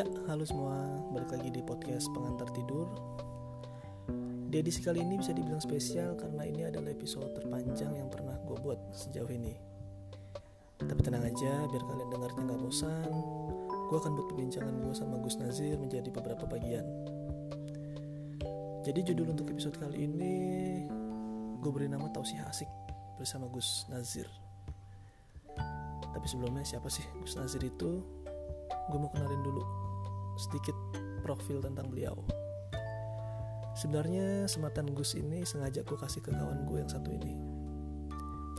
Ya, halo semua, balik lagi di podcast pengantar tidur. Di edisi kali ini bisa dibilang spesial karena ini adalah episode terpanjang yang pernah gue buat sejauh ini. Tapi tenang aja, biar kalian dengarnya nggak bosan. Gue akan buat perbincangan gue sama Gus Nazir menjadi beberapa bagian. Jadi judul untuk episode kali ini gue beri nama Tausiah Asik bersama Gus Nazir. Tapi sebelumnya siapa sih Gus Nazir itu? Gue mau kenalin dulu sedikit profil tentang beliau. Sebenarnya sematan Gus ini sengaja gue kasih ke kawan gue yang satu ini.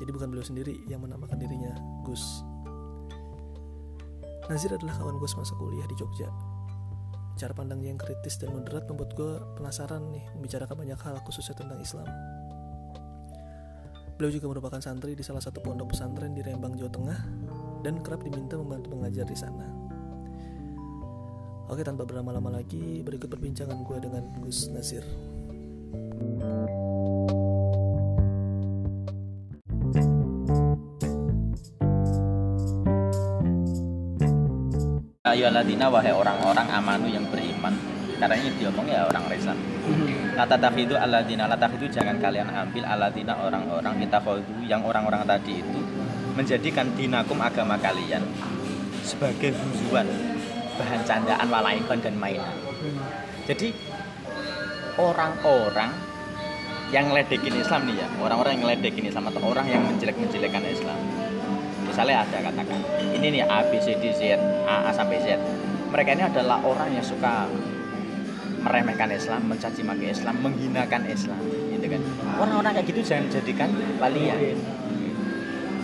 Jadi bukan beliau sendiri yang menamakan dirinya Gus. Nazir adalah kawan gue semasa kuliah di Jogja. Cara pandangnya yang kritis dan moderat membuat gue penasaran nih membicarakan banyak hal khususnya tentang Islam. Beliau juga merupakan santri di salah satu pondok pesantren di Rembang, Jawa Tengah dan kerap diminta membantu mengajar di sana. Oke, tanpa berlama-lama lagi, berikut perbincangan gue dengan Gus Nazir. Ayoladina wahai orang-orang amanu yang beriman. Karena ini diomong ya orang Islam Latataf itu aladina Lataf itu jangan kalian ambil aladina orang-orang. Kita yang orang-orang tadi itu menjadikan dinakum agama kalian sebagai hujuan bahan candaan walaikon dan mainan jadi orang-orang yang ngeledekin Islam nih ya orang-orang yang ngeledekin Islam atau orang yang menjelek-menjelekan Islam misalnya ada katakan ini nih A B C D Z A, A sampai Z mereka ini adalah orang yang suka meremehkan Islam, mencaci maki Islam, menghinakan Islam, gitu kan. Orang-orang kayak gitu jangan jadikan walian.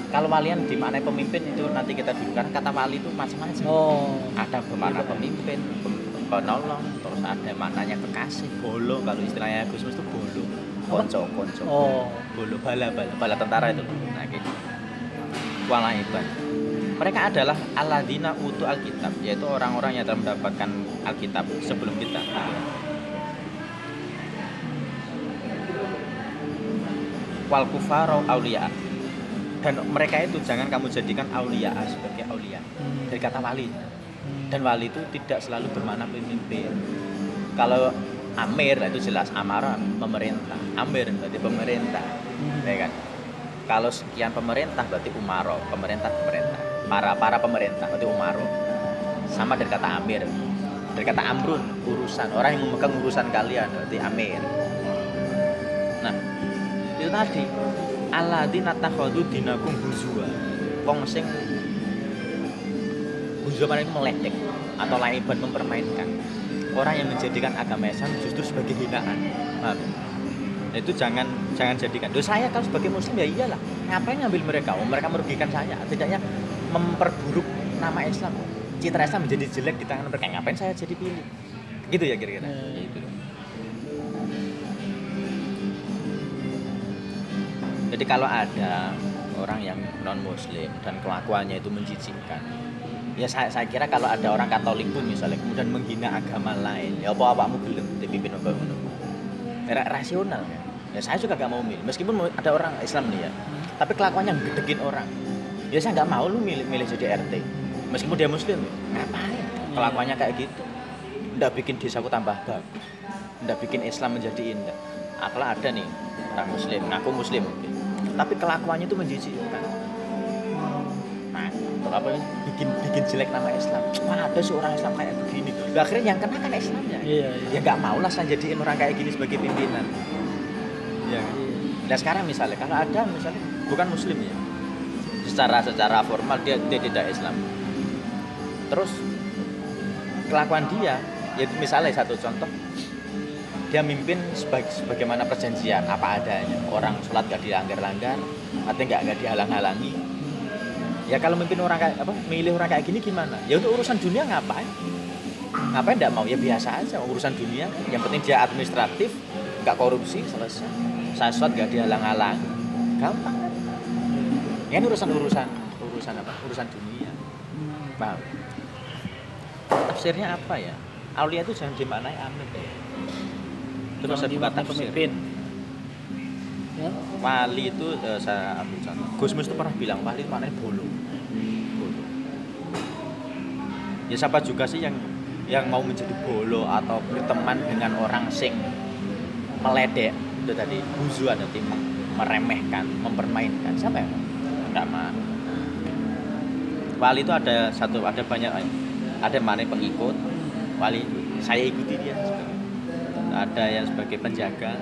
Kalau walian dimaknai pemimpin itu nanti kita dulu kan kata wali itu macam-macam. Oh, Ada bermakna pemimpin, pem- penolong, terus ada maknanya kekasih, bolo kalau istilahnya Gus Mus itu bolo. Konco, konco. oh, bolo bala bala bala tentara itu. Nah gitu. Walaiban mereka adalah aladina utu alkitab yaitu orang-orang yang telah mendapatkan alkitab sebelum kita. Wal kufaro aulia dan mereka itu jangan kamu jadikan aulia sebagai aulia. Dari kata wali. Dan wali itu tidak selalu bermakna pemimpin. Kalau amir itu jelas amara pemerintah. Amir berarti pemerintah ya kan? Kalau sekian pemerintah berarti umaro pemerintah pemerintah para para pemerintah berarti umaro. Sama dari kata amir. Dari kata amrun urusan. Orang yang memegang urusan kalian berarti amir. Nah itu tadi aladina takhadu dinakum huzwa wong sing huzwa itu meledek atau laiban mempermainkan orang yang menjadikan agama Islam justru sebagai hinaan itu jangan jangan jadikan. Duh, saya kalau sebagai muslim ya iyalah. Ngapain ngambil mereka? Oh, mereka merugikan saya. Tidaknya memperburuk nama Islam. Citra Islam menjadi jelek di tangan mereka. Ngapain saya jadi pilih? Gitu ya kira-kira. Hmm. Gitu. Jadi kalau ada orang yang non muslim dan kelakuannya itu menjijikkan, ya saya, saya kira kalau ada orang Katolik pun misalnya kemudian menghina agama lain, ya apa apamu gelem dipimpin ngono. Ra- Rasional ya. Ya saya juga gak mau milih. Meskipun ada orang Islam nih ya, tapi kelakuannya gedekin orang. Ya saya nggak mau lu milih milih jadi RT. Meskipun dia muslim, ya. ngapain? Kelakuannya kayak gitu. Nggak bikin desaku tambah bagus. Nggak bikin Islam menjadi indah. Apalah ada nih orang muslim, ngaku muslim. Tapi kelakuannya itu menjijikkan. Nah, untuk apa ini? bikin bikin jelek nama Islam? Mana ada sih orang Islam kayak begini? Lah, akhirnya yang kena kan Islamnya. iya, Ya nggak mau lah saya jadiin orang kayak gini sebagai pimpinan. Ya. kan? Nah sekarang misalnya kalau ada misalnya bukan Muslim ya, secara secara formal dia dia tidak Islam. Terus kelakuan dia, ya misalnya satu contoh, dia mimpin sebagai sebagaimana perjanjian apa adanya. Orang sholat gak dilanggar-langgar, artinya nggak nggak dihalang-halangi. Ya kalau mimpin orang kayak apa, milih orang kayak gini gimana? Ya untuk urusan dunia ngapain? Ngapain nggak mau? Ya biasa aja urusan dunia. Yang penting dia administratif, nggak korupsi, selesai. Saya sholat gak dihalang-halangi. Gampang kan? Ya, Ini urusan-urusan urusan apa? Urusan dunia. Paham? Tafsirnya apa ya? Aulia itu jangan dimaknai amir ya. Terus dimaknai tafsir. pemimpin. Ya. Wali itu eh, saya ambil contoh. Gusmus itu pernah bilang wali itu maknanya bolo. Bolo. Ya siapa juga sih yang yang mau menjadi bolo atau berteman dengan orang sing meledek itu tadi huzuan nanti meremehkan mempermainkan siapa yang mau tidak mau wali itu ada satu ada banyak ada mana pengikut wali saya ikuti dia ada yang sebagai penjaga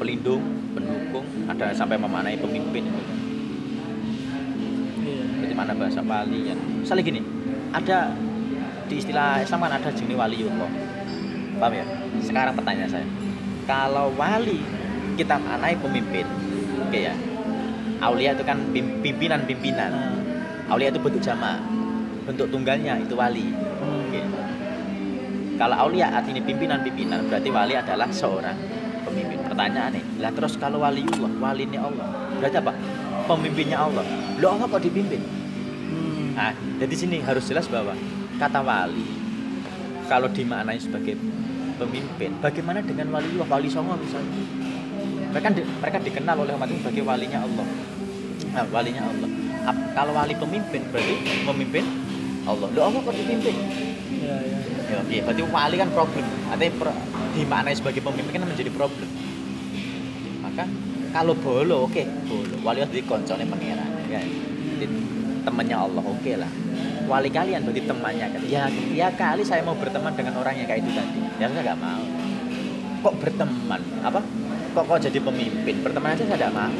pelindung pendukung ada sampai memaknai pemimpin. Iya. Jadi mana bahasa wali ya? Misalnya gini ada di istilah Islam kan ada jenis waliullah paham ya? Sekarang pertanyaan saya. Kalau wali kita maknai pemimpin oke ya? Aulia itu kan pim- pimpinan-pimpinan. Nah, aulia itu bentuk jamaah bentuk tunggalnya itu wali. Hmm. Oke. Kalau aulia artinya pimpinan-pimpinan berarti wali adalah seorang pemimpin. Pertanyaan nih, lah terus kalau waliullah, walinya Allah, berarti apa? Pemimpinnya Allah. Lo Allah kok dipimpin? Hmm. Nah, jadi sini harus jelas bahwa kata wali kalau dimaknai sebagai pemimpin, bagaimana dengan waliullah, wali songo misalnya? Mereka di- mereka dikenal oleh umat ini sebagai walinya Allah. Nah, walinya Allah. Ap- kalau wali pemimpin berarti memimpin Allah. Lo Allah kok dipimpin? Ya, ya. Ya, oke, berarti wali kan problem. Artinya pro, dimaknai sebagai pemimpin kan menjadi problem. Maka kalau bolo, oke, bolo. Wali harus dikoncone pangeran, ya. Temannya Allah, oke lah. Wali kalian berarti temannya kan. Ya, ya kali saya mau berteman dengan orang yang kayak itu tadi. Ya saya nggak mau. Kok berteman? Apa? Kok kok jadi pemimpin? Berteman aja saya nggak mau.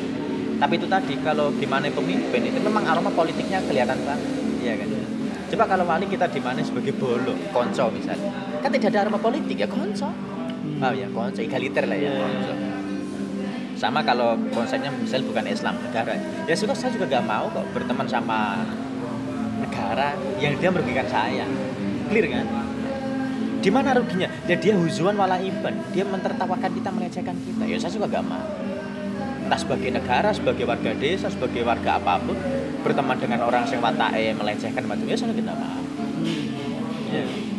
Tapi itu tadi kalau di mana pemimpin itu memang aroma politiknya kelihatan banget, iya kan? Coba kalau wali kita di mana sebagai bolo, konco misalnya, kan tidak ada aroma politik ya konco. Hmm. Oh ya konco, egaliter lah ya Iya. konco. Sama kalau konsepnya misal bukan Islam negara, ya sudah saya juga gak mau kok berteman sama negara yang dia merugikan saya, clear kan? Di mana ruginya? Ya dia huzuan wala iban, dia mentertawakan kita, melecehkan kita. Ya saya juga gak mau entah sebagai negara, sebagai warga desa, sebagai warga apa pun berteman dengan orang yang watae melecehkan macam ya saya tidak mau. Hmm. Ya.